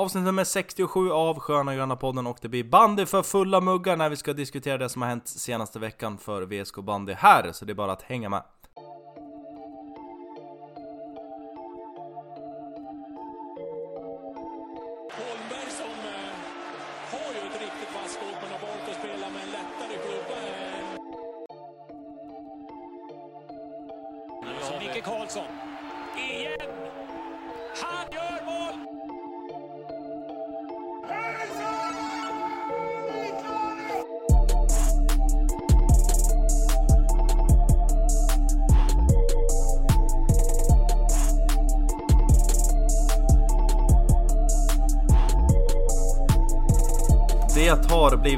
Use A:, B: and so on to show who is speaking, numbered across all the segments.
A: Avsnitt nummer 67 av Sköna Gröna podden och det blir bandy för fulla muggar när vi ska diskutera det som har hänt senaste veckan för VSK Bandy här, så det är bara att hänga med.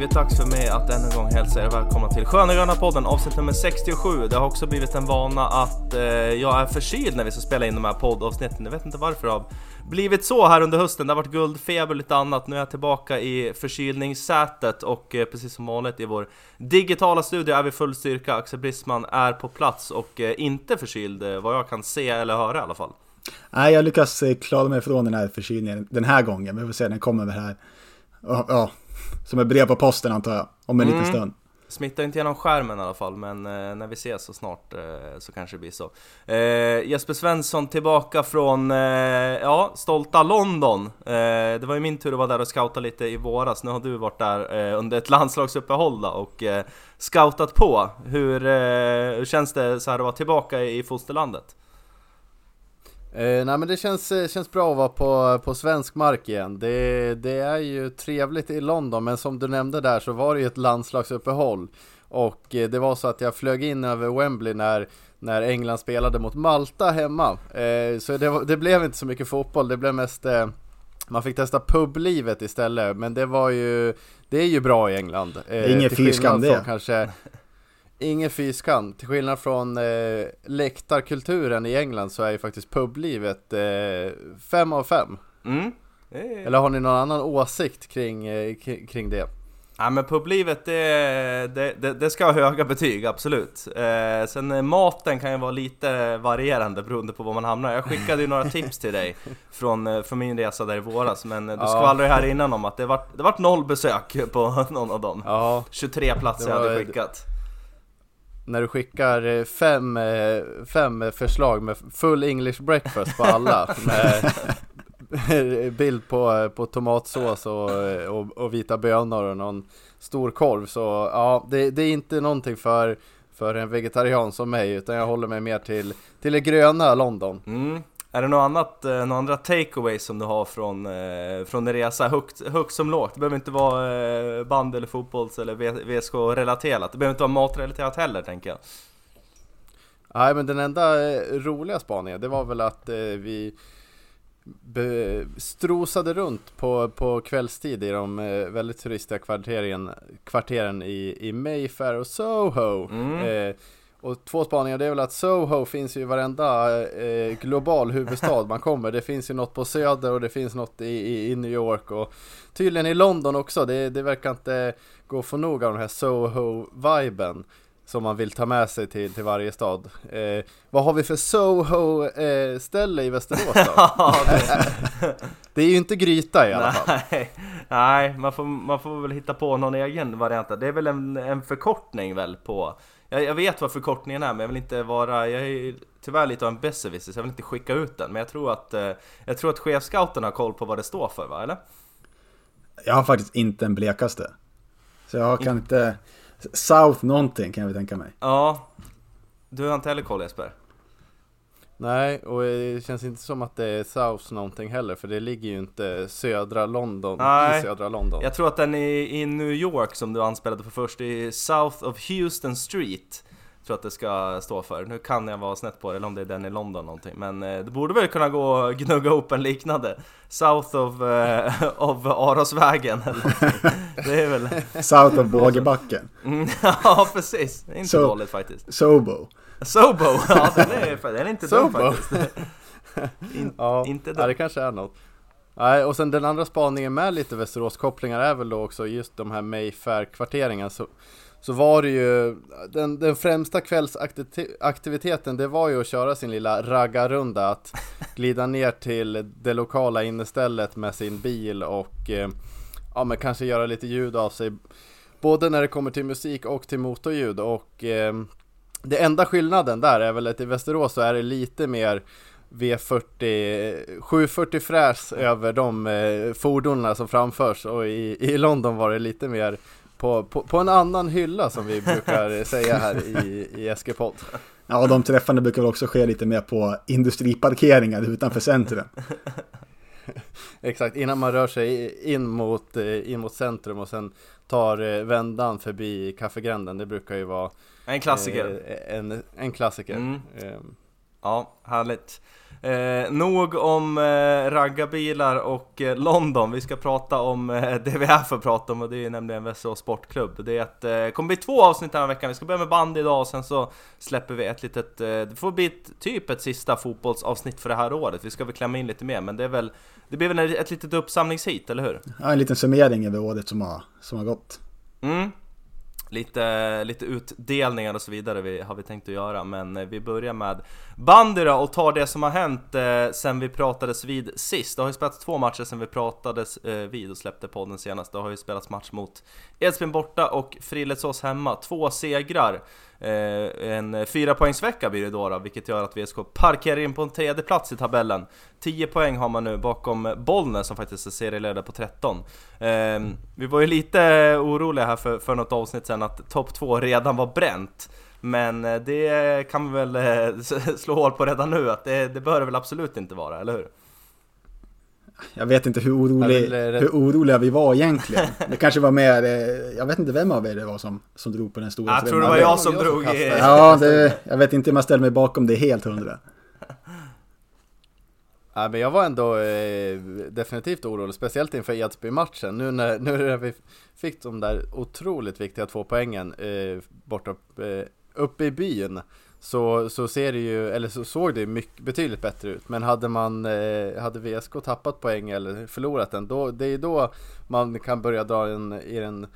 A: Blivit dags för mig att ännu en gång hälsa er välkomna till Sköna Gröna podden avsnitt nummer 67. Det har också blivit en vana att eh, jag är förkyld när vi ska spela in de här poddavsnitten. Jag vet inte varför det har blivit så här under hösten. Det har varit guldfeber och lite annat. Nu är jag tillbaka i förkylningssätet och eh, precis som vanligt i vår digitala studio är vi full styrka. Axel Brisman är på plats och eh, inte förkyld eh, vad jag kan se eller höra i alla fall.
B: Nej, jag lyckas eh, klara mig från den här förkylningen den här gången. Vi får se, den kommer väl här. Ja, som ett brev på posten antar jag, om en liten stund.
A: Smittar inte genom skärmen i alla fall, men eh, när vi ses så snart eh, så kanske det blir så. Eh, Jesper Svensson tillbaka från, eh, ja, stolta London. Eh, det var ju min tur att vara där och scouta lite i våras. Nu har du varit där eh, under ett landslagsuppehåll då, och scoutat på. Hur, hur känns det så här att vara tillbaka i fosterlandet?
C: Eh, nej men det känns, eh, känns bra att vara på, på svensk mark igen. Det, det är ju trevligt i London, men som du nämnde där så var det ju ett landslagsuppehåll. Och eh, det var så att jag flög in över Wembley när, när England spelade mot Malta hemma. Eh, så det, var- det blev inte så mycket fotboll, det blev mest eh, man fick testa publivet istället, men det var ju Det är ju bra i England eh,
B: Ingen fy skam det.
C: Kanske Ingen fy skam, till skillnad från eh, läktarkulturen i England så är ju faktiskt publivet eh, fem av fem
A: Mm? Det är-
C: Eller har ni någon annan åsikt kring, eh, kring det?
A: Ja men publivet det, det, det, det ska ha höga betyg, absolut. Eh, sen eh, maten kan ju vara lite varierande beroende på var man hamnar. Jag skickade ju några tips till dig från, eh, från min resa där i våras, men eh, du
C: Ja.
A: skvallrade ju här innan om att det vart, det vart noll besök på någon av dem.
C: Ja,
A: 23 platser
C: Det
A: jag
C: var-
A: hade skickat.
C: När du skickar eh, fem, eh, fem förslag med full English breakfast på alla med bild på, på tomatsås och, och, och vita bönor och någon stor korv så ja, det, det är inte någonting för, för en vegetarian som mig utan jag håller mig mer till, till det gröna London.
A: Mm. Är det något annat, eh, några andra takeaways som du har från, eh, från din resa? Högt, högt som lågt. Det behöver inte vara eh, band eller fotbolls eller VSK-relaterat. Det behöver inte vara matrelaterat heller tänker jag.
C: Nej men den enda roliga spaningen det var väl att vi strosade runt på, på kvällstid i de väldigt turistiga kvarteren, kvarteren i, i Mayfair och Soho.
A: Mm.
C: Eh, och två spaningar, det är väl att Soho finns ju i varenda eh, global huvudstad man kommer. Det finns ju något på Söder och det finns något i, i, i New York och tydligen i London också. Det, det verkar inte gå att få nog av den här Soho-viben som man vill ta med sig till, till varje stad. Eh, vad har vi för Soho-ställe i Västerås då?
A: Ja, det-
C: Det är ju inte Gryta i alla fall.
A: Nej, nej man, får, man får väl hitta på någon egen variant. Det är väl en, en förkortning väl på... Jag, jag vet vad förkortningen är men jag vill inte vara... Jag är tyvärr lite av en besserwisser så jag vill inte skicka ut den. Men jag tror att, eh, jag tror att chefscouten har koll på vad det står för va, eller?
B: Jag har faktiskt inte en blekaste. Så jag kan inte... South någonting kan jag väl tänka mig.
A: Ja. Du har inte heller koll Jesper?
C: Nej, och det känns inte som att det är South någonting heller för det ligger ju inte södra London
A: Nej.
C: i södra London.
A: Jag tror att den är i New York som du anspelade på först, i South of Houston Street Tror att det ska stå för. Nu kan jag vara snett på det, eller om det är den i London någonting Men eh, det borde väl kunna gå att gnugga ihop en liknande South of, eh, of Arosvägen. Det är väl...
B: South of Bågebacken.
A: Mm, ja precis, det är inte
B: Så-
A: dåligt faktiskt
B: Sobo.
A: Sobo, ja den är, den är inte dum faktiskt In,
C: Ja,
A: Inte dum
C: det kanske är något. Nej, och sen den andra spaningen med lite Västerås-kopplingar är väl då också just de här Mayfair-kvarteringarna så, var det ju den, den främsta kvällsaktiviteten det var ju att köra sin lilla raggarrunda att glida ner till det lokala innestället med sin bil och eh, ja men kanske göra lite ljud av sig både när det kommer till musik och till motorljud och eh, det enda skillnaden där är väl att i Västerås så är det lite mer V40 740 fräs över de eh, fordonen som framförs och i, i London var det lite mer på, på, på en annan hylla som vi brukar säga här i, i SG-podd.
B: Ja, de träffarna brukar väl också ske lite mer på industriparkeringar utanför centrum.
C: Exakt, innan man rör sig in mot, eh, in mot centrum och sen tar eh, vändan förbi kaffegränden. Det brukar ju vara
A: En klassiker.
C: eh, en, en klassiker.
A: Mm.
C: Ehm,
A: Ja, härligt. Eh, nog om eh, raggarbilar och eh, London. Vi ska prata om eh, det vi är för att prata om och det är nämligen Västerås Sportklubb. Det är ett, eh, kommer bli två avsnitt den här veckan. Vi ska börja med band idag och sen så släpper vi ett litet, eh, det får bli ett, typ ett sista fotbollsavsnitt för det här året. Vi ska väl klämma in lite mer men det är väl, det blir väl ett litet uppsamlingshit, eller hur?
B: Ja, en liten summering över året som har, som har gått.
A: Mm. Lite, lite utdelningar och så vidare vi, har vi tänkt att göra men eh, vi börjar med bandy då och tar det som har hänt eh, sen vi pratades vid sist. Det har ju spelats två matcher sen vi pratades eh, vid och släppte podden senast. Det har ju spelats match mot Edsbyn borta och Frillesås hemma. Två segrar. Eh, en eh, fyra poängsvecka blir det då, då, vilket gör att VSK parkerar in på en tredje plats i tabellen. 10 poäng har man nu bakom Bollnäs som faktiskt är serieledare på 13. Ehm, vi var ju lite oroliga här för, för något avsnitt sen att topp 2 redan var bränt. Men eh, det kan vi väl slå hål på redan nu att det, det bör det väl absolut inte vara, eller hur?
B: Jag vet inte hur, orolig,
C: vill, eh,
B: hur oroliga vi var egentligen. Det kanske var mer, eh, jag vet inte vem av er det var som, som drog på den stora
A: Jag tror det var jag som
C: jag som
A: drog
C: kastade.
B: Ja, det, jag vet inte om jag ställer mig bakom det helt hundra.
C: Ja, men jag var ändå eh, definitivt orolig, speciellt inför Edsby-matchen. Nu när, nu när vi fick de där otroligt viktiga två poängen eh, borta eh, uppe i byn så, så ser det ju, eller så såg det mycket, betydligt bättre ut. Men hade man, eh, hade VSK tappat poäng eller förlorat den, då, det är då man kan börja dra en, i den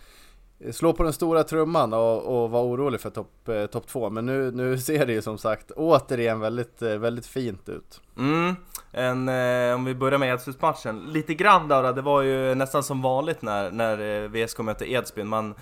C: Slå på den stora trumman och, och vara orolig för topp eh, top två. Men nu, nu ser det ju som sagt återigen väldigt, eh, väldigt fint ut.
A: Mm, en, eh, om vi börjar med Edsbyns-matchen. Lite grann då, det var ju nästan som vanligt när, när eh, VSK mötte Edsbyn. Man,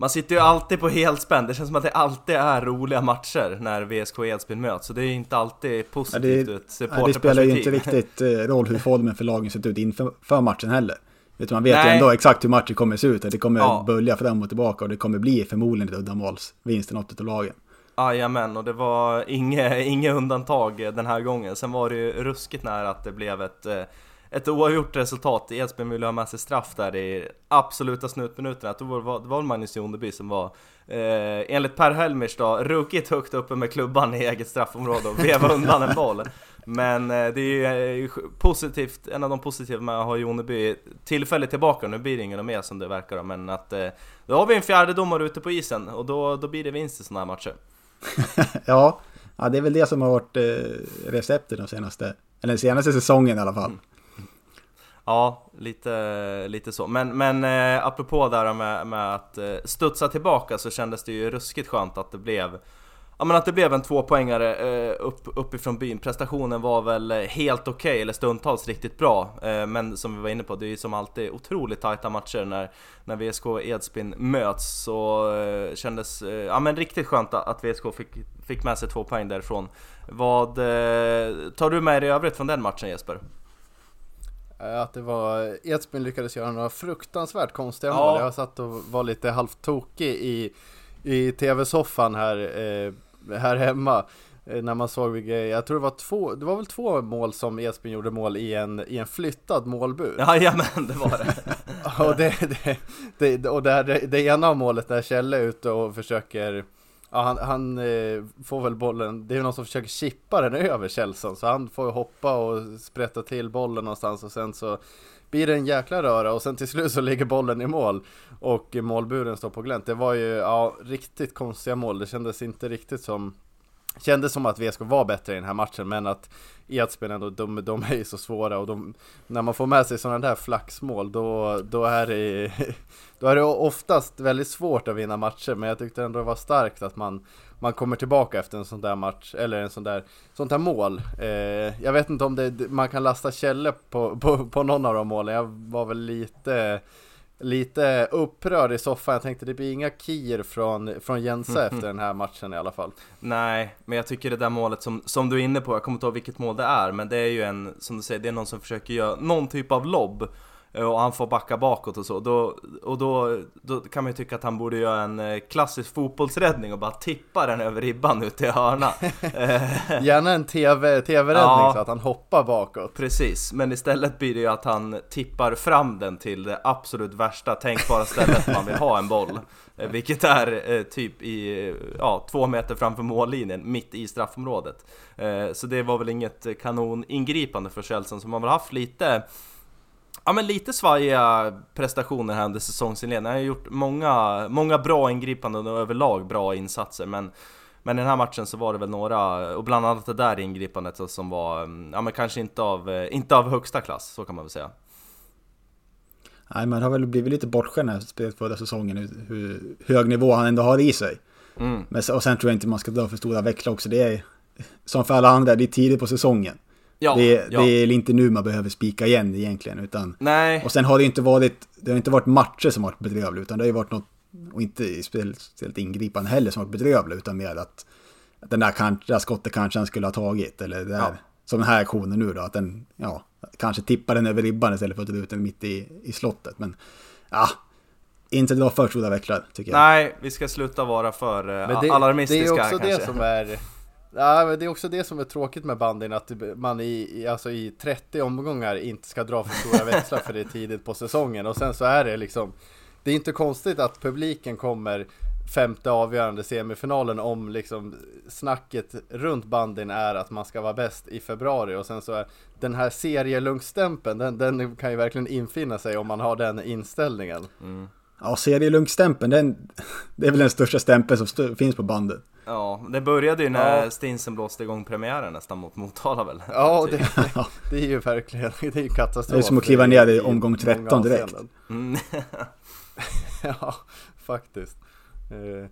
A: man sitter ju alltid på helspänn, det känns som att det alltid är roliga matcher när VSK och Edsbyn möts. Så det är inte alltid
B: Ja,
A: positivt
B: det,
A: ur ett
B: ja, det spelar ju inte
A: supporterperspektiv.
B: riktigt eh, roll hur formen för lagen sett ut inför för matchen heller. Du, man vet ju
A: Nej.
B: ändå exakt hur matchen kommer se ut. att Det kommer
A: Ja.
B: bölja fram och tillbaka och det kommer bli förmodligen ett uddamålsvinst i något av lagen.
A: Jajamän, och det var inget, inget undantag den här gången. Sen var det ju ruskigt nära att det blev ett, eh, ett oavgjort resultat. Edsbyn ville ha med sig straff där i absoluta snutminuterna. Det var, det var Magnus Joneby som var, eh, enligt Per Helmers då, ruggigt högt uppe med klubban i eget straffområde och veva undan en boll. Men eh, det är ju eh, positivt, en av de positiva med att ha Joneby tillfälligt tillbaka. Nu blir det ingen mer som det verkar då, men att eh, då har vi en fjärde domare ute på isen och då, då blir det vinst i sådana här matcher.
B: Ja, ja, det är väl det som har varit eh, receptet de senaste, eller den senaste säsongen i alla fall.
A: Ja, lite, lite så. Men, men eh, apropå där med, med att eh, studsa tillbaka så kändes det ju ruskigt skönt att det blev Ja men att det blev en tvåpoängare eh, upp, uppifrån byn. Prestationen var väl helt okej, eller stundtals riktigt bra. Eh, men som vi var inne på, det är ju som alltid otroligt tajta matcher när, när VSK och Edsbyn möts. Så eh, kändes, eh, ja men riktigt skönt att, att VSK fick, fick med sig två poäng därifrån. Vad eh, tar du med dig i övrigt från den matchen Jesper?
C: Eh, Att det var, Edsbyn lyckades göra några fruktansvärt konstiga
A: Ja.
C: mål. Jag satt och var lite halvt tokig i, i tv-soffan här, eh, här hemma. Eh, när man såg, jag tror det var två, det var väl två mål som Edsbyn gjorde mål i en, i en flyttad målbur.
A: Jajamän, det var det.
C: Och, det, det, det, och det, här, det, det ena målet där Kjelle är ute och försöker Ja, han, han eh, får väl bollen, det är någon som försöker chippa den över Kjellson så han får ju hoppa och sprätta till bollen någonstans och sen så blir det en jäkla röra och sen till slut så ligger bollen i mål och målburen står på glänt. Det var ju, ja, riktigt konstiga mål. Det kändes inte riktigt som Kändes som att VSK var bättre i den här matchen men att Edsbyn ändå, de, de är ju så svåra och de, när man får med sig sådana där flaxmål då, då, är det, då är det oftast väldigt svårt att vinna matcher men jag tyckte ändå det var starkt att man, man kommer tillbaka efter en sån där match, eller en sån där, sånt där mål. Eh, jag vet inte om det, man kan lasta Kjelle på, på, på någon av de målen, jag var väl lite lite upprörd i soffan. Jag tänkte det blir inga kier från, från Jense efter den här matchen i alla fall.
A: Nej, men jag tycker det där målet som, som du är inne på, jag kommer inte ihåg vilket mål det är, men det är ju en, som du säger, det är någon som försöker göra någon typ av lobb och han får backa bakåt och så. Då, och då, då kan man ju tycka att han borde göra en eh, klassisk fotbollsräddning och bara tippa den över ribban ut i hörna.
C: Eh, Gärna en TV, TV-räddning ja, så att han hoppar bakåt.
A: Precis, men istället blir det ju att han tippar fram den till det absolut värsta tänkbara stället man vill ha en boll. Vilket är typ i, ja, två meter framför mållinjen, mitt i straffområdet. Så det var väl inget kanoningripande för Chelsea, som har väl haft lite Ja men lite svajiga prestationer här under säsongsinledningen. Han har gjort många, många bra ingripanden och överlag bra insatser men men i den här matchen så var det väl några, och bland annat det där ingripandet som var, ja men kanske inte av, inte av högsta klass, så kan man väl säga.
B: Nej, man har väl blivit lite bortskämd när spelet förra säsongen, hur hög nivå han ändå har i sig. Mm. Men, och sen tror jag inte man ska dra för stora växlar också, det är som för alla andra, det är tidigt på säsongen. Ja, det, ja. det är inte nu man behöver spika igen egentligen. Utan,
A: Nej.
B: Och sen har det inte varit, det har inte varit matcher som varit bedrövliga, utan det har ju varit något, och inte speciellt ingripande heller som varit bedrövliga, utan mer att, att den där, kan, där skottet kanske han skulle ha tagit, eller det här, ja. som den här aktionen nu då, att den, ja, kanske tippar den över ribban istället för att dra ut den mitt i, i slottet. Men, ja, inte dra för stora växlar tycker jag.
A: Nej, vi ska sluta vara för uh, det, alarmistiska
C: Det är också
A: kanske.
C: det som är Ja, men det är också det som är tråkigt med bandyn, att man i, alltså i 30 omgångar inte ska dra för stora växlar för det är tidigt på säsongen. Och sen så är det liksom, det är inte konstigt att publiken kommer femte avgörande semifinalen om liksom snacket runt bandyn är att man ska vara bäst i februari och sen så är den här serielunkstämpeln, den, den kan ju verkligen infinna sig om man har den inställningen.
B: Mm. Ja, serielunkstämpeln, den, det är väl den största stämpeln som finns på bandet.
A: Ja, det började ju när ja. Stinsen blåste igång premiären nästan mot Motala väl?
C: Ja, det, det är ju verkligen, det är ju katastrof.
B: Det är som att kliva ner i omgång 13 direkt.
A: Mm.
C: ja, faktiskt. Eh,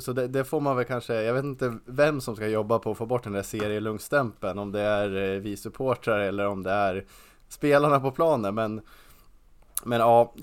C: så det, det, får man väl kanske, jag vet inte vem som ska jobba på att få bort den där serielungstämpeln, om det är eh, vi supportrar eller om det är spelarna på planen, men men ja,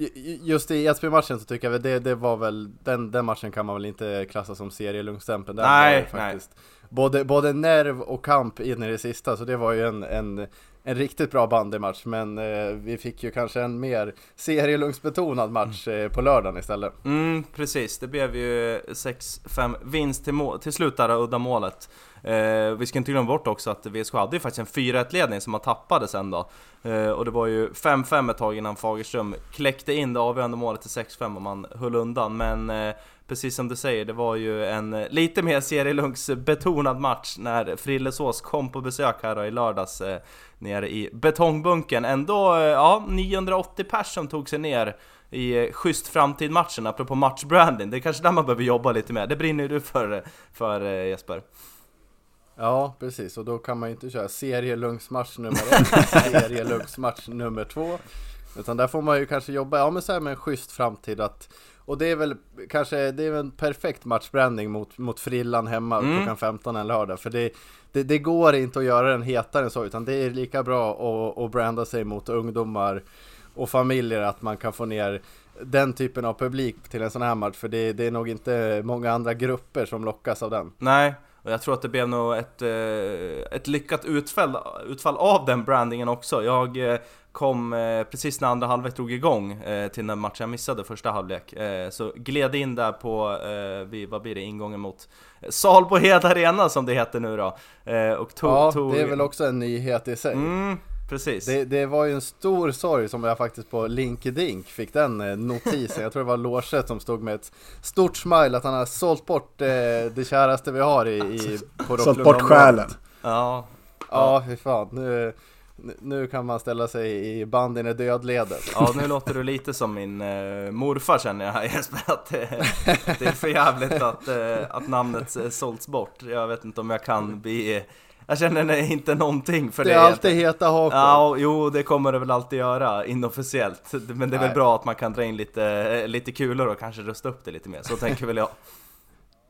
C: just i Edsbyn-matchen så tycker jag det, det var väl, den, den matchen kan man väl inte klassa som serielungstämpeln.
A: Nej, faktiskt. Nej.
C: Både, både nerv och kamp in i det sista, så det var ju en, en, en riktigt bra bandymatch. Men eh, vi fick ju kanske en mer serielungsbetonad match eh, på lördagen istället.
A: Mm, precis. Det blev ju 6-5 vinst till, till slut där, udda målet. Eh, vi ska inte glömma bort också att VSK hade ju faktiskt en 4-1 ledning som man tappade sen då. Eh, och det var ju 5-5 ett tag innan Fagerström kläckte in det avgörande målet till 6-5 och man höll undan. Men eh, precis som du säger, det var ju en lite mer serielunksbetonad match när Frillesås kom på besök här då i lördags eh, nere i betongbunken. Ändå, eh, ja, 980 pers som tog sig ner i eh, Schysst Framtid-matchen, apropå matchbranding. Det är kanske där man behöver jobba lite mer. Det brinner ju du för, eh, för eh, Jesper.
C: Ja, precis. Och då kan man ju inte köra serielungsmatch nummer ett, serielungsmatch nummer två. Utan där får man ju kanske jobba, ja men så här med en schysst framtid att och det är väl kanske, det är en perfekt matchbranding mot, mot Frillan hemma mm. klockan 15 en lördag. För det, det, det, går inte att göra den hetare än så, utan det är lika bra att, att branda sig mot ungdomar och familjer att man kan få ner den typen av publik till en sån här match. För det, det är nog inte många andra grupper som lockas av den.
A: Nej, och jag tror att det blev nog ett, eh, ett lyckat utfall, utfall av den brandingen också. Jag eh, kom eh, precis när andra halvlek drog igång till den matchen jag missade första halvlek. Så gled in där på, vad blir det, ingången mot Salbohed Arena som det heter nu då.
C: Och tog, ja, det är väl också en nyhet i sig.
A: Mm, precis.
C: Det, det, var ju en stor sorg som jag faktiskt på LinkedIn fick den eh, notisen. Jag tror det var Lorset som stod med ett stort smile att han har sålt bort eh, det käraste vi har i, i
B: på Sålt bort själen.
A: Ja.
C: Ja, fy fan. Nu, nu- kan man ställa sig i banden i dödledet.
A: Ja, nu låter du lite som min eh, morfar känner jag här Jesper, att det, det är för jävligt att, eh, att namnet eh, sålts bort. Jag vet inte om jag kan bli... Jag känner inte någonting för det.
C: Det är alltid heta Hakon.
A: Ja, jo, det kommer det väl alltid göra inofficiellt. Men det är väl
C: Nej.
A: bra att man kan dra in lite, eh, lite kulor och kanske rusta upp det lite mer. Så tänker väl jag.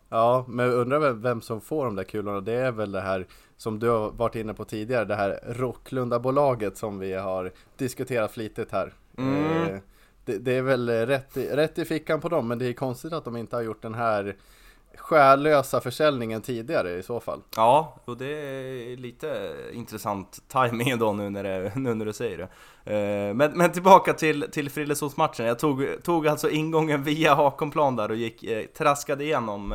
C: Ja, men jag undrar vem- som får de där kulorna. Det är väl det här som du har varit inne på tidigare, det här Rocklunda-bolaget som vi har diskuterat flitigt här.
A: Mm.
C: Eh, Det, det är väl rätt i, rätt i fickan på dem, men det är konstigt att de inte har gjort den här skärlösa försäljningen tidigare i så fall.
A: Ja, och det är lite intressant timing då nu när, det, nu när du säger det. Eh, Men, men tillbaka till, till Frillesås-matchen. Jag tog, tog alltså ingången via Hakonplan där och gick, eh, traskade igenom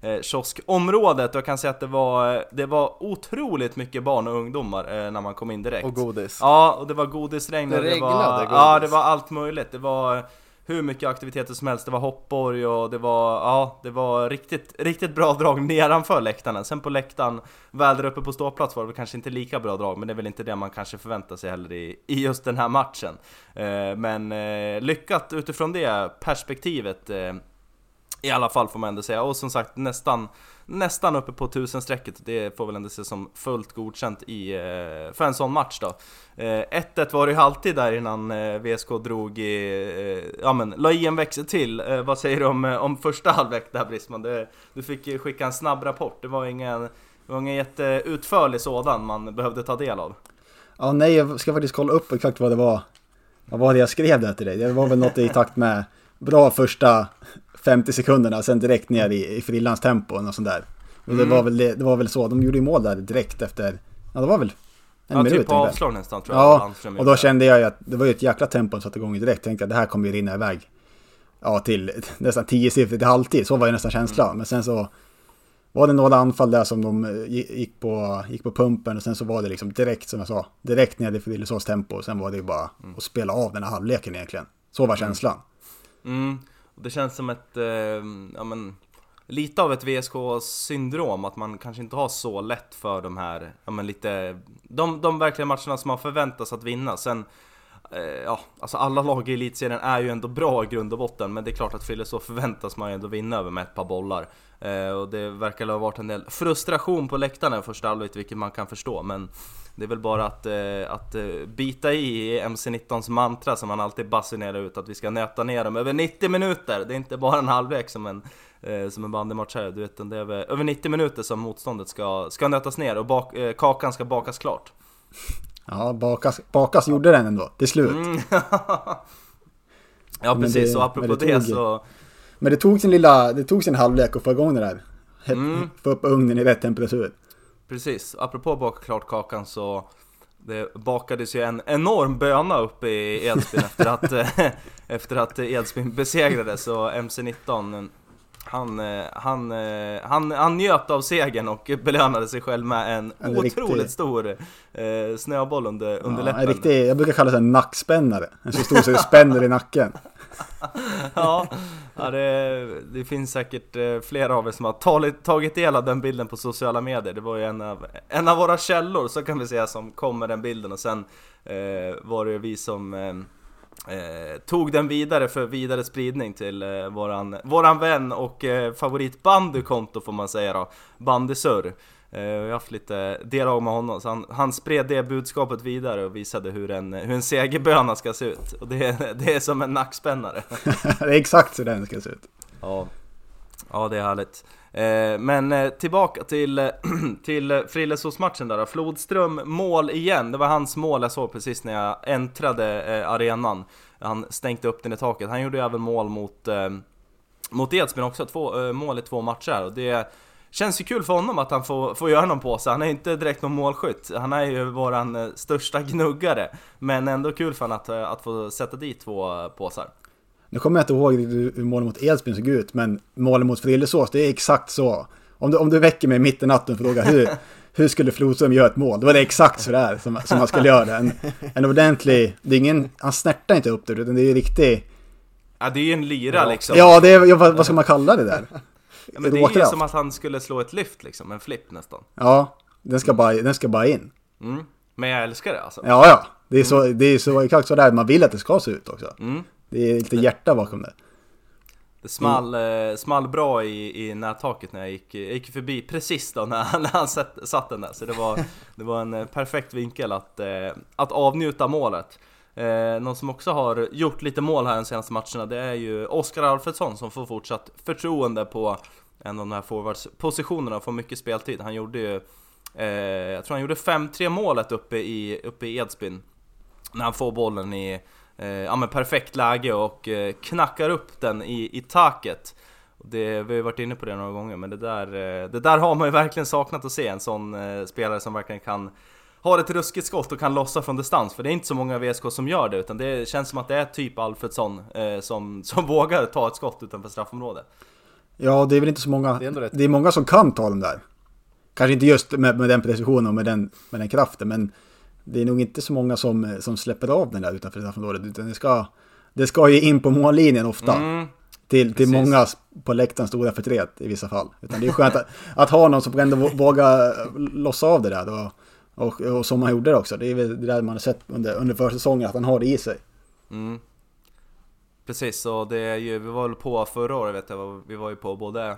A: eh, kioskområdet. Och jag kan säga att det var, det var otroligt mycket barn och ungdomar när man kom in direkt.
C: Och godis.
A: Ja, och det var godisregn
C: Det
A: och det var,
C: regnade godis.
A: Ja, det var allt möjligt. Det var hur mycket aktiviteter som helst. Det var hoppborg och det var, ja, det var riktigt, riktigt bra drag nedanför läktarna. Sen på läktaren, väl där uppe på ståplats var det väl kanske inte lika bra drag, men det är väl inte det man kanske förväntar sig heller i, i just den här matchen. Eh, men eh, lyckat utifrån det perspektivet eh, i alla fall får man ändå säga. Och som sagt nästan, nästan uppe på tusenstrecket. Det får väl ändå ses som fullt godkänt i, eh, för en sån match då. Eh, 1-1 var det ju alltid där innan eh, VSK drog i, ja men la i en växel till. Vad säger du om, om första halvlek där Brisman? Du, du fick ju skicka en snabb rapport. Det var ingen, det var ingen jätteutförlig sådan man behövde ta del av.
B: Ja, nej, jag ska faktiskt kolla upp exakt vad det var. Vad var det jag skrev där till dig? Det var väl något i takt med bra första 50 sekunderna, sen direkt ner i, i frillans tempo och sånt där. Och det,
A: Mm.
B: var väl, det, det var väl så, de gjorde ju mål där direkt efter, ja det var väl en
A: Ja,
B: minut
A: typ på avslag nästan tror jag.
B: Ja, och då kände jag ju att det var ju ett jäkla tempo som satte igång direkt. Tänkte att det här kommer ju rinna iväg. Ja, till nästan 10 siffrigt i halvtid. Så var ju nästan känslan.
A: Mm.
B: Men sen så var det några anfall där som de eh, gi- gick på, gick på pumpen och sen så var det liksom direkt som jag sa, direkt ner i Frillesås tempo. Och sen var det ju bara
A: Mm.
B: att spela av den här halvleken egentligen. Så var känslan.
A: Mm, Mm. det känns som ett, eh, ja men, lite av ett VSK-syndrom, att man kanske inte har så lätt för de här, ja men lite, de, de verkliga matcherna som man förväntas att vinna. Sen, eh, ja, alltså alla lag i elitserien är ju ändå bra i grund och botten, men det är klart att Frillesås förväntas man ju ändå vinna över med ett par bollar. Eh, och det verkar ha varit en del frustration på läktarna i första halvlek, vilket man kan förstå, men det är väl bara att, eh, att eh, bita i MC-19s mantra som man alltid basunerar ut att vi ska nöta ner dem över 90 minuter. Det är inte bara en halvlek som en, eh, som en bandymatch här. Du vet, det är över, över 90 minuter som motståndet ska, ska nötas ner och bak, kakan ska bakas klart.
B: Ja, Bakas, Bakas gjorde den ändå, till slut.
A: Mm. ja
B: Men
A: precis,
B: det-
A: och apropå
B: det
A: det,
B: tog-
A: så...
B: Men det tog sin lilla, det tog sin halvlek att få igång det där.
A: Mm.
B: Få upp ugnen i rätt temperatur.
A: Precis, apropå baka klart kakan så det bakades ju en enorm böna upp i Edsbyn efter att, eh, efter att Edsbyn besegrades och MC-19 han, eh, han, eh, han, han njöt av segern och belönade sig själv med en
B: En
A: otroligt
B: riktig-
A: stor eh, snöboll under, under
B: Ja,
A: läppen.
B: en riktig, jag brukar kalla det en nackspännare. En så stor så det spänner i nacken.
A: ja, ja det, det finns säkert eh, flera av er som har tagit, tagit del av den bilden på sociala medier. Det var ju en av, en av våra källor, så kan vi säga, som kom med den bilden. Och sen eh, var det vi som eh, eh, tog den vidare för vidare spridning till eh, våran, våran vän och eh, favorit bandykonto får man säga då, Bandysurr Eh, jag har haft lite dialog med honom, så han, han spred det budskapet vidare och visade hur en, hur en segerböna ska se ut. Och det, är- det är som en nackspännare.
B: det är exakt så den ska se ut.
A: Ja, ja det är härligt. Eh, men eh, tillbaka till, till Frillesås-matchen där. Flodström mål igen. Det var hans mål jag såg precis när jag äntrade arenan. Han stänkte upp den i taket. Han gjorde även mål mot, mot Edsbyn också. Två, mål i två matcher. Och det känns ju kul för honom att han får, får göra någon påse. Han är inte direkt någon målskytt. Han är ju våran eh, största gnuggare. Men ändå kul för honom att, eh, att få sätta dit två påsar.
B: Nu kommer jag inte ihåg hur målet mot Edsbyn såg ut, men målet mot Frillesås, det är exakt så. Om du, om du väcker mig mitt i natten och frågar hur, hur skulle Flodström göra ett mål? Då var det exakt så där som, som han skulle göra det. En, en ordentlig, det är ingen, han snärtar inte upp det, utan det är ju riktig,
A: Ja det är ju en lyra liksom.
B: ja, det är, vad, vad ska man kalla det där?
A: Ja, men det är ju som att han skulle slå ett lyft liksom, en flipp nästan.
B: Ja, den ska bara, den ska bara in.
A: Mm. Men jag älskar det alltså.
B: Ja, ja. Det är så, det är så exakt så där man vill att det ska se ut också.
A: Mm.
B: Det är lite hjärta bakom det.
A: Det small, eh, small bra i, i nättaket när jag gick, jag gick förbi precis då när, när han satt, satt den där. Så det var, det var en eh, perfekt vinkel att, eh, att avnjuta målet. Eh, någon som också har gjort lite mål här de senaste matcherna det är ju Oskar Alfredsson som får fortsatt förtroende på en av de här forwardspositionerna och får mycket speltid. Han gjorde ju, eh, jag tror han gjorde 5-3 målet uppe i, uppe i Edsbyn. När han får bollen i eh, ja, men perfekt läge och eh, knackar upp den i, i taket. Det, vi har ju varit inne på det några gånger, men det där, eh, det där har man ju verkligen saknat att se. En sån eh, spelare som verkligen kan har ett ruskigt skott och kan lossa från distans, för det är inte så många VSK som gör det, utan det känns som att det är typ Alfredsson eh, som, som vågar ta ett skott utanför straffområdet.
B: Ja, det är väl inte så många.
C: Det är.
B: Det är många som kan ta dem där. Kanske inte just med, med den precisionen och med den, med den kraften, men det är nog inte så många som, som släpper av den där utanför straffområdet, utan det ska, det ska ju in på mållinjen ofta.
A: Mm,
B: Till, till
A: Precis.
B: många på läktaren stora förtret i vissa fall. Utan det är skönt att, att ha någon som ändå vågar lossa av det där. Och, och, och som han gjorde det också. Det är väl det där man har sett under, under försäsongen, att han har det i sig.
A: mm. Precis, och det är ju, vi var väl på förra året vet jag, vi var ju på både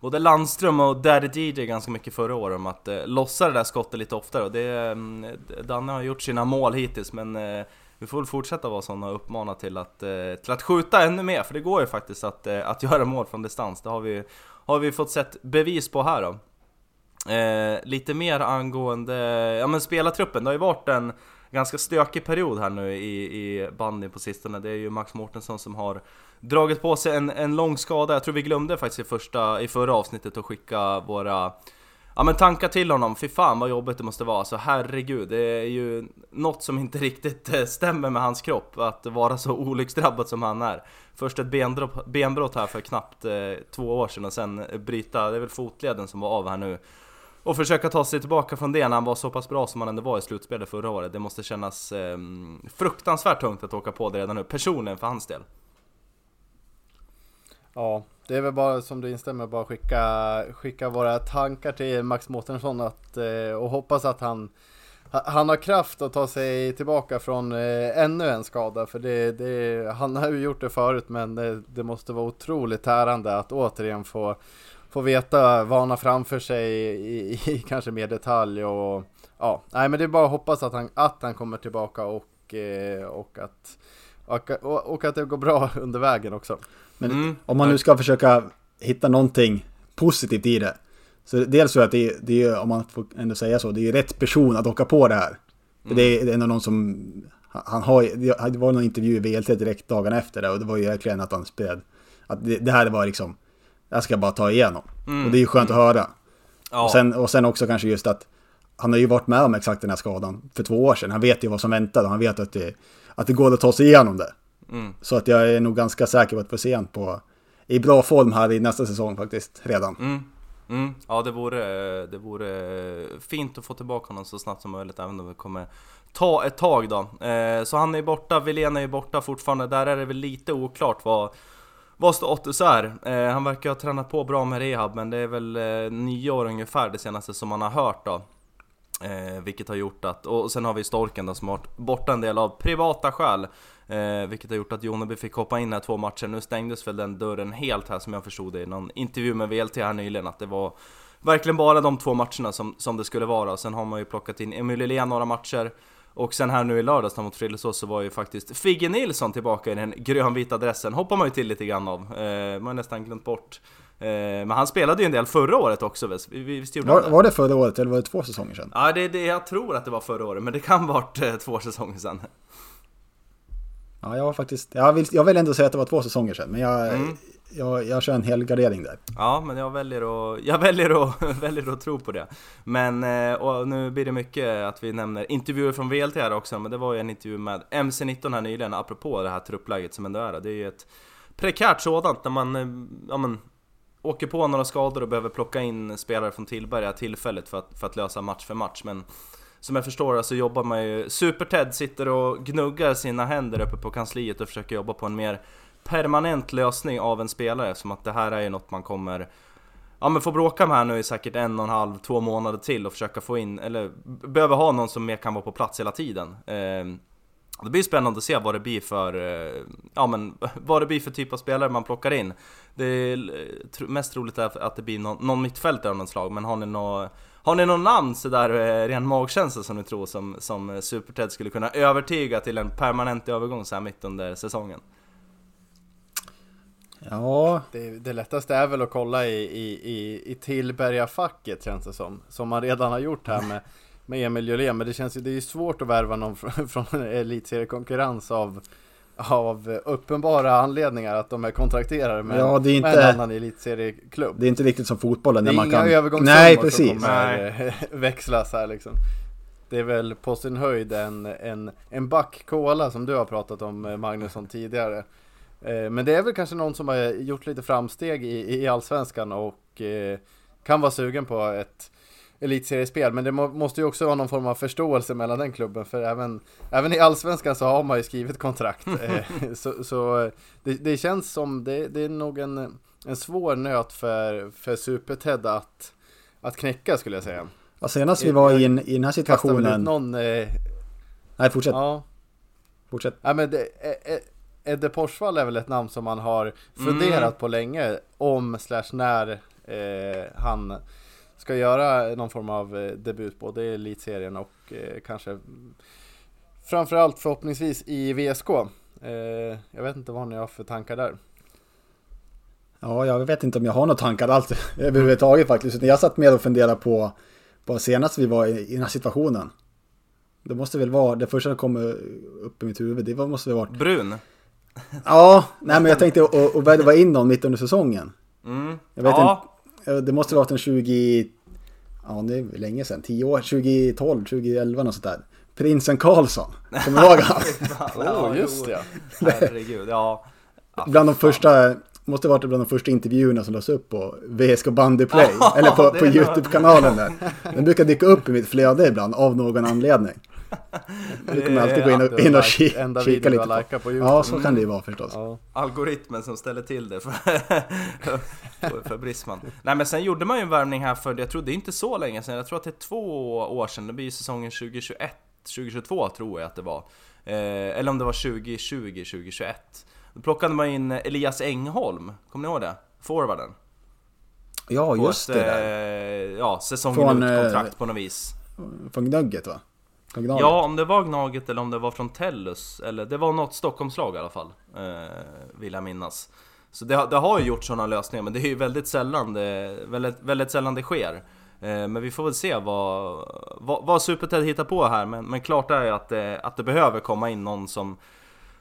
A: Både Landström och Daddy DJ ganska mycket förra året om att eh, lossa det där skottet lite oftare och det, mm, Danne har gjort sina mål hittills men eh, vi får väl fortsätta vara sådana och uppmana till att, eh, till att skjuta ännu mer för det går ju faktiskt att, eh, att göra mål från distans. Det har vi, har vi fått sett bevis på här då. Eh, lite mer angående, ja men spelartruppen, det har ju varit en ganska stökig period här nu i, i bandyn på sistone. Det är ju Max Mårtensson som har dragit på sig en, en lång skada. Jag tror vi glömde faktiskt i, första, i förra avsnittet att skicka våra Ja men tankar till honom, fy fan vad jobbigt det måste vara, så herregud, det är ju något som inte riktigt eh, stämmer med hans kropp, att vara så olycksdrabbad som han är. Först ett benbrott, benbrott här för knappt eh, två år sedan och sen bryta, det är väl fotleden som var av här nu. Och försöka ta sig tillbaka från det när han var så pass bra som han ändå var i slutspelet förra året. Det måste kännas eh, fruktansvärt tungt att åka på det redan nu, personligen för hans del.
C: Ja, det är väl bara som du instämmer, bara skicka, skicka våra tankar till Max Mårtensson att, eh, och hoppas att han, ha- han har kraft att ta sig tillbaka från eh, ännu en skada. För det, det, han har ju gjort det förut men det, det måste vara otroligt tärande att återigen få, få veta vad han har framför sig i, i kanske mer detalj. Och, ja, nej men det är bara att hoppas att han, att han kommer tillbaka och, eh, och, att, och, och, att det går bra under vägen också.
B: Men
A: Mm.
B: om man nu ska försöka hitta någonting positivt i det. Så dels så att det, det är, om man får ändå säga så, det är rätt person att åka på det här. För det är ändå någon som, han har, det var någon intervju i VLT direkt dagen efter det och det var ju verkligen att han spelade, att det, det här var liksom, här ska jag bara ta igenom. Och det är ju skönt att höra.
A: Ja,
B: Och, sen, och sen också kanske just att han har ju varit med om exakt den här skadan för två år sedan. Han vet ju vad som väntar och han vet att det, att det går att ta sig igenom det.
A: Mm.
B: Så att jag är nog ganska säker på att få se honom på i bra form här i nästa säsong faktiskt redan.
A: Mm. Mm. Ja det vore, det vore fint att få tillbaka honom så snabbt som möjligt även om det kommer ta ett tag då. Eh, så han är borta, Wilén är ju borta fortfarande, där är det väl lite oklart vad, vad status är. Eh, han verkar ha tränat på bra med rehab men det är väl eh, nio år ungefär det senaste som man har hört då. Eh, vilket har gjort att, och sen har vi Storken då som har varit borta en del av privata skäl. Eh, vilket har gjort att Joneby fick hoppa in här två matcher. Nu stängdes väl den dörren helt här som jag förstod det i någon intervju med VLT här nyligen. Att det var verkligen bara de två matcherna som, som det skulle vara. Och Sen har man ju plockat in Emil Lilén några matcher. Och sen här nu i lördags mot Frillesås så var ju faktiskt Figge Nilsson tillbaka i den grönvita dressen. Hoppar man ju till lite grann av. Eh, man har nästan glömt bort. Eh, men han spelade ju en del förra året också visst? Visst gjorde
B: Var,
A: det?
B: var det förra året eller var det två säsonger sedan?
A: Ja, det det jag tror att det var förra året, men det kan varit eh, två säsonger sedan.
B: Ja, jag var faktiskt, jag vill, jag vill ändå säga att det var två säsonger sedan, men jag,
A: Mm
B: jag, jag kör en hel gardering där.
A: Ja, men jag väljer att, jag väljer att, väljer att tro på det. Men, eh, och nu blir det mycket att vi nämner intervjuer från VLT här också, men det var ju en intervju med MC19 här nyligen, apropå det här truppläget som ändå är. Det är ju ett prekärt sådant när man, eh, ja men, åker på några skador och behöver plocka in spelare från Tillberga tillfälligt för att, för att lösa match för match. Men som jag förstår det så jobbar man ju, Super-Ted sitter och gnuggar sina händer uppe på kansliet och försöker jobba på en mer permanent lösning av en spelare eftersom att det här är ju något man kommer ja men få bråka med här nu i säkert en och en halv, två månader till och försöka få in, eller behöver ha någon som mer kan vara på plats hela tiden. Eh, det blir spännande att se vad det blir för, eh, ja men vad det blir för typ av spelare man plockar in. Det är mest troligt är att det blir någon, någon mittfältare av något slag, men har ni något... har ni någon namn sådär eh, ren magkänsla som ni tror som, som Super-Ted skulle kunna övertyga till en permanent övergång så här mitt under säsongen?
B: Ja,
C: Det, det lättaste är väl att kolla i, i, i, i Tillberga-facket känns det som. Som man redan har gjort här med, med Emil Julén. Men det känns ju, det är ju svårt att värva någon från, från en elitseriekonkurrens av, av uppenbara anledningar att de är kontrakterade med,
B: Ja, det är
C: med
B: inte-
C: en annan elitserieklubb.
B: det är inte riktigt som fotbollen
C: Det
B: där
C: är
B: man
C: inga
B: kan...
C: övergångssummor
B: Nej,
C: som
B: precis.
C: kommer eh, växlas här liksom. Det är väl på sin höjd en, en, en back cola som du har pratat om eh, Magnusson tidigare. Eh, Men det är väl kanske någon som har gjort lite framsteg i, i Allsvenskan och eh, kan vara sugen på ett elitseriespel. Men det må, måste ju också vara någon form av förståelse mellan den klubben. För även, även i Allsvenskan så har man ju skrivit kontrakt. Eh, så så det, det känns som, det, det är nog en, en svår nöt för, för Super-Ted att, att knäcka skulle jag säga.
B: Ja, senast vi var i, en, i den här situationen...
C: någon... Eh,
B: Nej, fortsätt.
C: ja.
B: Fortsätt.
C: Ja men det, eh, eh, Edde Porsvall är väl ett namn som man har funderat
A: Mm.
C: på länge om slash när eh, han ska göra någon form av eh, debut både i elitserien och eh, kanske framförallt förhoppningsvis i VSK. Eh, jag vet inte vad ni har för tankar där.
B: Ja, jag vet inte om jag har några tankar alls överhuvudtaget faktiskt. Utan jag satt med och funderade på, på senast vi var i, i den här situationen. Det måste väl vara, det första som kommer upp i mitt huvud, det var- måste väl varit...
A: Brun?
B: Ja, nej men jag tänkte att värva in någon mitt under säsongen.
A: Mm.
B: Jag vet
A: ja,
B: inte, det måste varit en 20... Ja, det är länge sedan, 10 år, 2012, 2011 något sånt där. Prinsen Karlsson, kommer du ihåg han?
C: Åh, just
A: jo.
C: det.
A: Herregud, ja.
B: Bland de första, måste varit bland de första intervjuerna som lades upp på VSK Bandyplay.
A: Ja,
B: eller på, på YouTube-kanalen där. Den brukar dyka upp i mitt flöde ibland av någon anledning. Du kommer alltid gå in och,
C: Det
B: in och ki,
C: enda
B: kika lite på.
C: på YouTube.
B: Ja, så kan det ju vara förstås.
C: Ja.
A: algoritmen som ställer till det för, för, Brisman. Nej men sen gjorde man ju en värvning här för, jag tror det är inte så länge sedan, jag tror att det är två år sedan, det blir säsongen 2021, 2022 tror jag att det var. Eh, eller om det var 2020, 2021. Då plockade man in Elias Engholm, kommer ni ihåg det? Forwarden.
B: Ja, just
A: ett,
B: det där.
A: eh, Ja, säsongen
B: Från,
A: ut
B: eh,
A: kontrakt på något vis.
B: Från Gnugget va? Gnaget.
A: Ja, om det var Gnaget eller om det var från Tellus, eller det var något Stockholmslag i alla fall, eh, vill jag minnas. Så det, har- det har ju gjort sådana lösningar, men det är ju väldigt sällan det, väldigt, väldigt sällan det sker. Eh, men vi får väl se vad, vad, vad Superted hittar på här, men, men klart är ju att det, att det behöver komma in någon som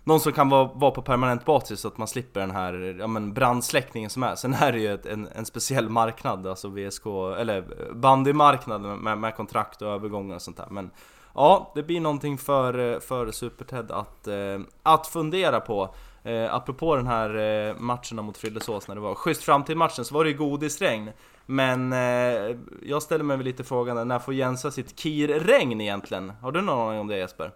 A: någon som kan vara, vara på permanent basis så att man slipper den här ja, men brandsläckningen som är. Sen är det ju ett, en, en speciell marknad, alltså VSK, eller bandymarknaden med, med kontrakt och övergångar och sånt där. Men ja, det blir någonting för, eh, för Super-Ted att, eh, att fundera på. Eh, apropå den här eh, matchen mot Frillesås när det var schysst framtid-matchen så var det ju godisregn. Men eh, jag ställer mig väl lite frågan, när får Jensa sitt KIR-regn egentligen? Har du någon aning om det Jesper?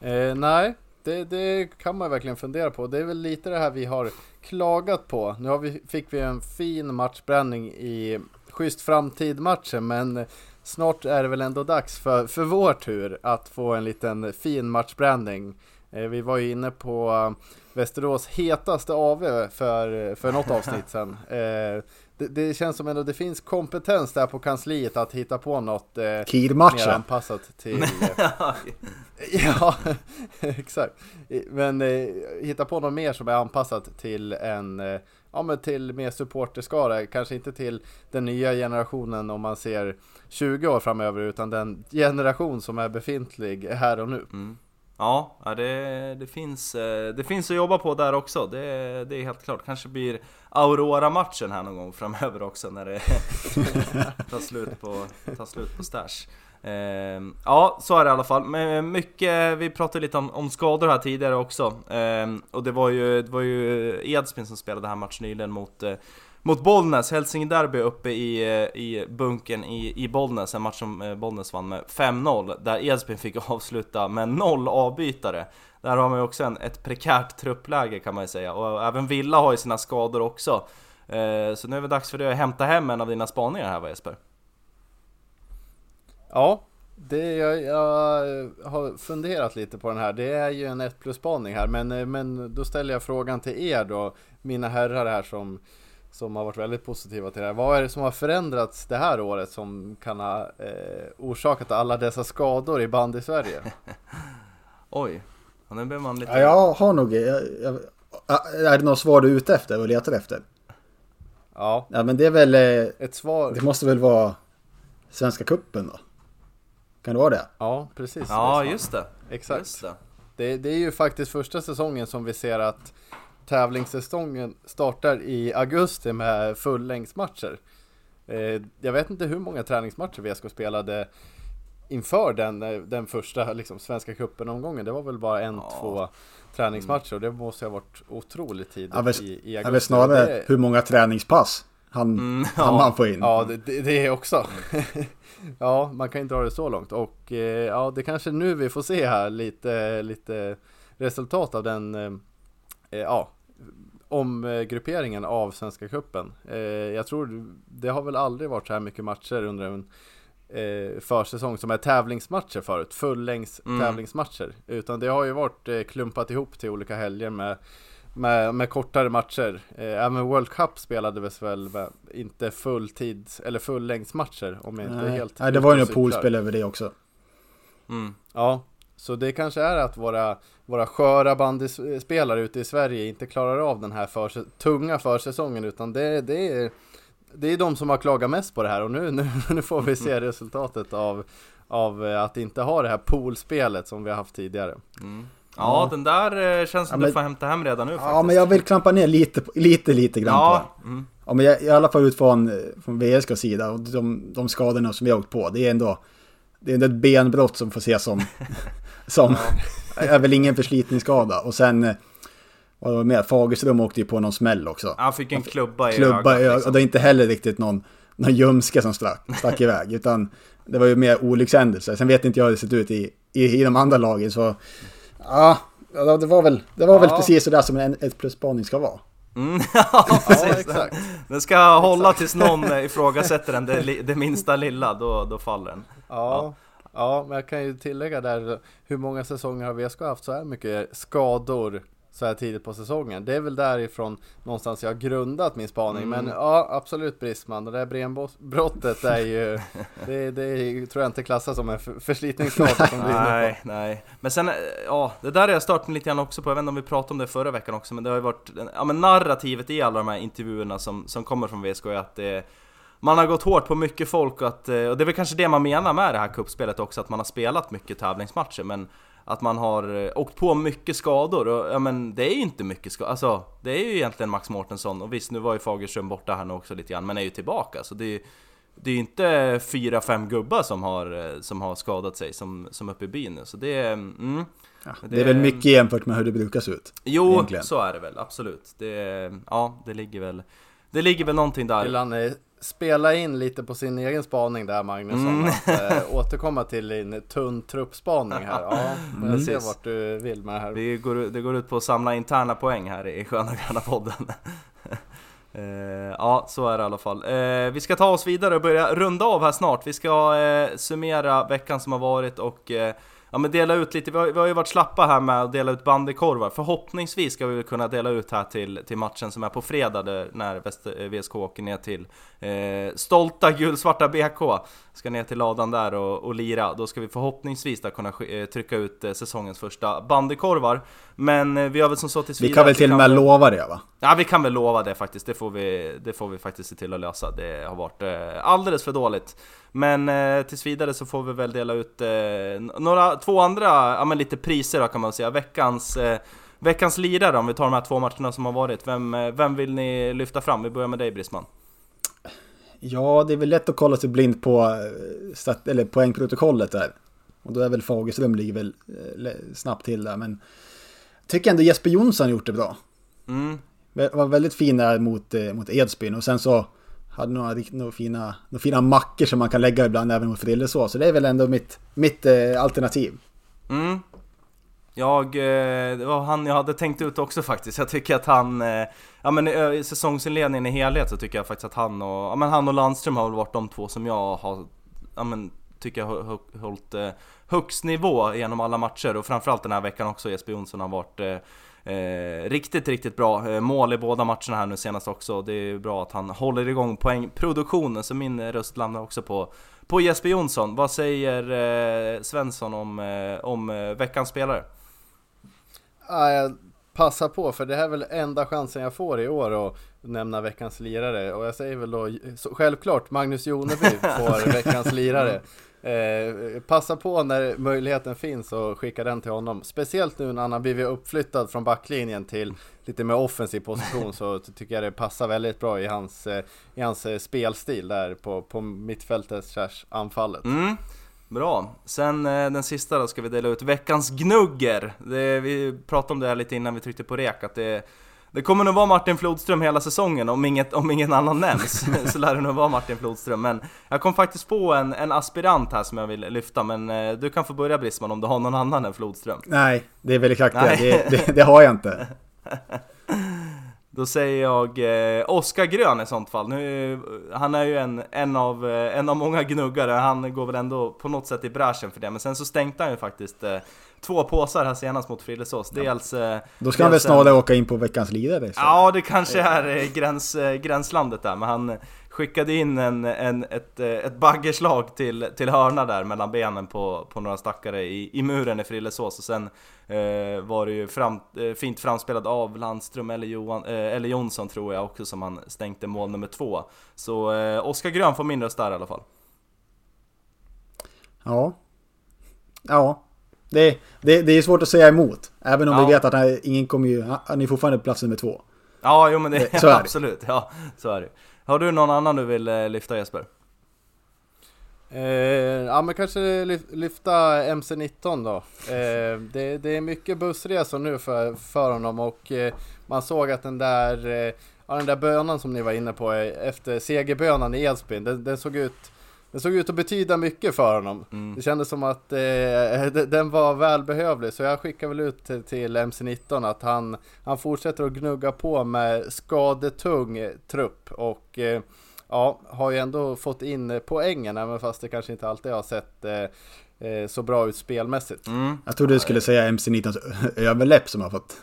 C: Eh, nej, det, det kan man verkligen fundera på. Det är väl lite det här vi har klagat på. Nu har vi, fick vi en fin matchbränning i schysst framtid-matchen, men snart är det väl ändå dags för, för vår tur att få en liten fin matchbränning. Eh, vi var ju inne på eh, Västerås hetaste AV för, för något avsnitt sen. Eh, det, det känns som ändå det finns kompetens där på kansliet att hitta på något eh, mer anpassat till... Ja, exakt. Men eh, hitta på något mer som är anpassat till en, ja men till mer supporterskara. Kanske inte till den nya generationen om man ser 20 år framöver, utan den generation som är befintlig här och nu.
A: Mm. Ja, det, det, finns, eh, det finns att jobba på där också, det, det är helt klart. Kanske blir Aurora-matchen här någon gång framöver också när det tar slut på, tar slut på stash. Ehm, ja, så är det i alla fall. Men eh, mycket, vi pratade lite om, om skador här tidigare också. Ehm, och det var ju, det var ju Edsbyn som spelade här matchen nyligen mot eh, mot Bollnäs, Hälsingderby uppe i, eh, i bunkern i, i Bollnäs, en match som eh, Bollnäs vann med 5-0 Där Edsbyn fick avsluta med noll avbytare Där har man ju också en, ett prekärt truppläge kan man ju säga, och även Villa har ju sina skador också Eh, så nu är det dags för dig att hämta hem en av dina spaningar här va Jesper?
C: Ja, det, jag, jag har funderat lite på den här. Det är ju en 1 plus spaning här, men, eh, men då ställer jag frågan till er då, mina herrar här som, som har varit väldigt positiva till det här. Vad är det som har förändrats det här året som kan ha eh, orsakat alla dessa skador i band i Sverige?
A: Oj, nu blir man lite...
B: Ja, jag har nog... Jag, jag, är det något svar du är ute efter och letar efter?
C: Ja,
B: Ja, men det är väl... eh,
C: ett svar.
B: Det måste väl vara Svenska Kuppen då? Kan det vara det?
C: Ja, precis.
A: Ja, just det.
C: Exakt.
A: Just det.
C: Det, det är ju faktiskt första säsongen som vi ser att tävlingssäsongen startar i augusti med fullängdsmatcher. Eh, jag vet inte hur många träningsmatcher VSK spelade inför den, eh, den första liksom, Svenska cupen-omgången. Det var väl bara en,
A: Ja.
C: två träningsmatcher och det måste ha varit otroligt tidigt
B: Ja,
C: i, i augusti.
B: väl snarare
C: Det-
B: hur många träningspass han,
A: Mm,
B: han
A: ja.
B: man får in.
C: Ja, det, det, också. ja, man kan inte dra det så långt. Och eh, ja, det kanske nu vi får se här lite, lite resultat av den, eh, eh, ja, omgrupperingen av Svenska Cupen. Jag tror det har väl aldrig varit så här mycket matcher under en försäsong som är tävlingsmatcher förut, fullängds
A: Mm.
C: tävlingsmatcher. Utan det har ju varit klumpat ihop till olika helger med med, med kortare matcher. Eh, även World Cup spelades väl med, inte fulltids eller fullängdsmatcher om jag inte
B: Nej,
C: helt
B: Nej, det var ju något poolspel över det också.
A: Mm.
C: Ja, så det kanske är att våra, våra sköra bandyspelare ute i Sverige inte klarar av den här förse- tunga försäsongen utan det, det, är, det är de som har klagat mest på det här och nu, nu, nu får vi se resultatet av, av att inte ha det här poolspelet som vi har haft tidigare.
A: Mm. Ja, den där eh, känns som
B: Ja,
A: du
B: men-
A: får hämta hem redan nu faktiskt.
B: Ja, men jag vill klampa ner lite, på- lite, lite grann på
A: Ja,
B: den.
A: mm.
B: Ja, men jag, i alla fall utifrån från VSKs sida och de, de skadorna som vi har åkt på. Det är ändå det är ändå ett benbrott som får ses som, som är väl ingen förslitningsskada. Och sen, eh, vad var det mer? Fagerström åkte ju på någon smäll också.
A: Han fick en klubba i
B: Klubba ögat.
A: liksom.
B: Och det är inte heller riktigt någon, någon ljumske som stack, stack iväg. Utan det var ju mer olyckshändelser. Sen vet inte jag hur det sett ut i, i, i de andra lagen. Så ja, ja, det var väl, det var väl
C: Ja.
B: precis sådär som en ett plus spaning ska vara.
A: Mm, ja,
C: Ja,
A: precis.
C: exakt.
A: Den ska hålla tills någon eh, ifrågasätter den, det, det minsta lilla, då, då faller den.
C: Ja, ja, men jag kan ju tillägga där hur många säsonger har VSK haft så här mycket skador så här tidigt på säsongen. Det är väl därifrån någonstans jag har grundat min spaning. Men ja, absolut Brisman. Det där benbrottet är ju, det, det är- tror jag inte klassas som en för- förslitningsskada som.
A: Nej, nej. Men sen, eh, ja, det där har jag stört mig lite grann också på. Jag vet inte om vi pratade om det förra veckan också, men det har ju varit, ja men narrativet i alla de här intervjuerna som, som kommer från VSK är att det, man har gått hårt på mycket folk och, att, eh, och det är väl kanske det man menar med det här kuppspelet också, att man har spelat mycket tävlingsmatcher, men att man har eh, åkt på mycket skador och ja men det är ju inte mycket skador, alltså det är ju egentligen Max Mårtensson och visst nu var ju Fagerström borta här nu också lite grann, men är ju tillbaka så det är ju det är inte fyra, fem gubbar som har, eh, som har skadat sig som, som uppe i byn nu, så det är... Mm,
B: Det är väl mycket jämfört med hur det brukar se ut.
A: Jo,
B: egentligen.
A: så är det väl, absolut. Det, ja, det ligger väl... Det ligger väl någonting där.
C: Spela in lite på sin egen spaning där Magnusson?
A: Mm.
C: Att eh, återkomma till din tunn truppspaning här. Ja, jag ser
A: Precis.
C: vart du vill med det här.
A: Vi går, det går ut på att samla interna poäng här i Sköna Gröna podden. Eh, ja, så är det i alla fall. Eh, vi ska ta oss vidare och börja runda av här snart. Vi ska summera veckan som har varit och ja, men dela ut lite. Vi har, vi har ju varit slappa här med att dela ut bandykorvar. Förhoppningsvis ska vi väl kunna dela ut här till, till matchen som är på fredag där, när Väster, eh, VSK åker ner till eh, stolta gulsvarta BK. Ska ner till ladan där och, och lira. Då ska vi förhoppningsvis då kunna eh, trycka ut eh, säsongens första bandykorvar. Men eh, vi har väl som så tills
B: Vi kan väl till och med lova det va?
A: Ja vi kan väl lova det faktiskt, det får vi, det får vi faktiskt se till att lösa. Det har varit alldeles för dåligt. Men eh, tills vidare så får vi väl dela ut eh, några, två andra, ja men lite priser då kan man säga. Veckans, eh, veckans lirare om vi tar de här två matcherna som har varit. Vem, vem vill ni lyfta fram? Vi börjar med dig Brisman.
B: Ja, det är väl lätt att kolla sig blind på eh, stat- eller poängprotokollet där. Och då är väl Fagerström ligger väl eh, snabbt till där. Men jag tycker ändå Jesper Jonsson gjort det bra.
A: Mm.
B: Var väldigt fin där mot, eh, mot Edsbyn och sen så hade några, några, fina, några fina mackor som man kan lägga ibland även mot Frillesås. Så det är väl ändå mitt, mitt eh, alternativ.
A: Mm. Jag, eh, det var han jag hade tänkt ut också faktiskt. Jag tycker att han, eh, ja men eh, i säsongsinledningen i helhet så tycker jag faktiskt att han och, ja men han och Landström har väl varit de två som jag har, ja men tycker jag har hållit högst nivå genom alla matcher och framförallt den här veckan också. Jesper Jonsson har varit Eh, riktigt, riktigt bra. Mål i båda matcherna här nu senast också. Det är bra att han håller igång poängproduktionen, så min röst landar också på, på Jesper Jonsson. Vad säger eh, Svensson om, eh, om eh, veckans spelare?
C: Ja, jag passar på, för det här är väl enda chansen jag får i år att nämna veckans lirare. Och jag säger väl då självklart Magnus Joneby får veckans lirare. Eh, passa på när möjligheten finns och skicka den till honom. Speciellt nu när han har blivit uppflyttad från backlinjen till lite mer offensiv position så tycker jag det passar väldigt bra i hans, eh, i hans eh, spelstil där på, på mittfältet anfallet.
A: Mm. Bra. Sen eh, den sista då ska vi dela ut veckans gnugger. Det, vi pratade om det här lite innan vi tryckte på rek, att det det kommer nog vara Martin Flodström hela säsongen om, inget, om ingen annan nämns. så lär det nog vara Martin Flodström. Men jag kom faktiskt på en, en aspirant här som jag vill lyfta. Men eh, du kan få börja Brisman om du har någon annan än Flodström.
B: Nej, det är väl exakt det. Det, det. det har jag inte.
A: Då säger jag eh, Oskar Grön i sånt fall. Nu, han är ju en, en, av, eh, en av många gnuggare, han går väl ändå på något sätt i bräschen för det. Men sen så stänkte han ju faktiskt eh, två påsar här senast mot Frillesås. Dels...
B: Eh, Då ska han väl snarare åka in på veckans lidare?
A: Ja, det kanske är eh, gräns, eh, gränslandet där, men han skickade in en, en, ett, ett baggerslag till, till hörna där mellan benen på, på några stackare i, i muren i Frillesås och sen eh, var det ju fram, eh, fint framspelad av Landström eller, Johan, eh, eller Jonsson tror jag också som han stänkte mål nummer två. Så eh, Oskar Grön får min röst där i alla fall.
B: Ja. Ja, det, det, det är svårt att säga emot. Även om ja. vi vet att han, ingen kommer ju... Han är fortfarande plats nummer två.
A: Ja, jo men det, så är absolut. Det. Ja, så är det. Har du någon annan du vill eh, lyfta Jesper?
C: Eh, ja men kanske lyfta MC19 då. Eh, det, det, är mycket bussresor nu för, för honom och eh, man såg att den där, eh, ja, den där bönan som ni var inne på eh, efter segerbönan i Edsbyn, den, den såg ut det såg ut att betyda mycket för honom. Mm. Det kändes som att eh, den var välbehövlig, så jag skickar väl ut till, till MC19 att han, han fortsätter att gnugga på med skadetung trupp och eh, ja, har ju ändå fått in poängen, även fast det kanske inte alltid har sett Eh, så bra ut spelmässigt.
B: Mm. Jag trodde du skulle säga MC-19 överläpp som har fått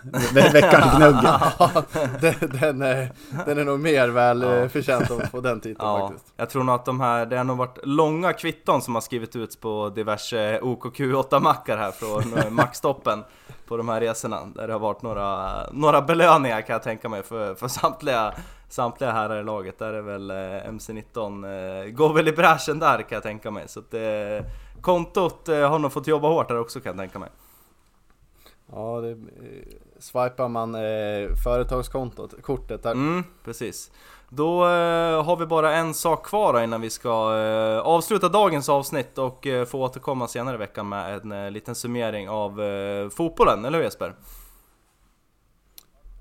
B: veckans gnugg.
C: ja, den, den, är, den är nog mer väl ja. Eh, förtjänt att få den titeln ja, faktiskt.
A: Jag tror nog att de här, det har nog varit långa kvitton som har skrivit ut på diverse OKQ8-mackar här från eh, maxtoppen på de här resorna. Där det har varit några, några belöningar kan jag tänka mig för, för samtliga samtliga herrar i laget. Där är väl MC19, går väl i bräschen där kan jag tänka mig. Så att det, kontot eh, har nog fått jobba hårt där också kan jag tänka mig.
C: Ja, det, eh, swipar man eh, företagskontot, kortet där.
A: Mm, precis. Då eh, har vi bara en sak kvar innan vi ska eh, avsluta dagens avsnitt och eh, få återkomma senare i veckan med en eh, liten summering av fotbollen, eller hur Jesper?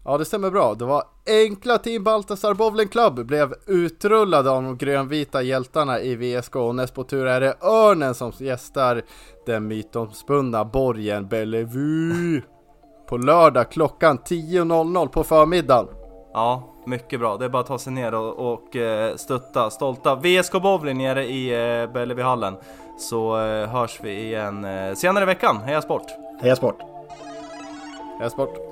C: Ja det stämmer bra, det var enkla Team Baltasar Bowling Club blev utrullade av de grönvita hjältarna i VSK och näst på tur är det Örnen som gästar den mytomspunna borgen Bellevue på lördag klockan 10.00 på förmiddagen.
A: Ja, mycket bra. Det är bara att ta sig ner och, och eh, stötta stolta VSK Bowling nere i eh, Bellevuehallen. Så eh, hörs vi igen senare i veckan. Heja Sport!
B: Heja Sport!
C: Heja Sport!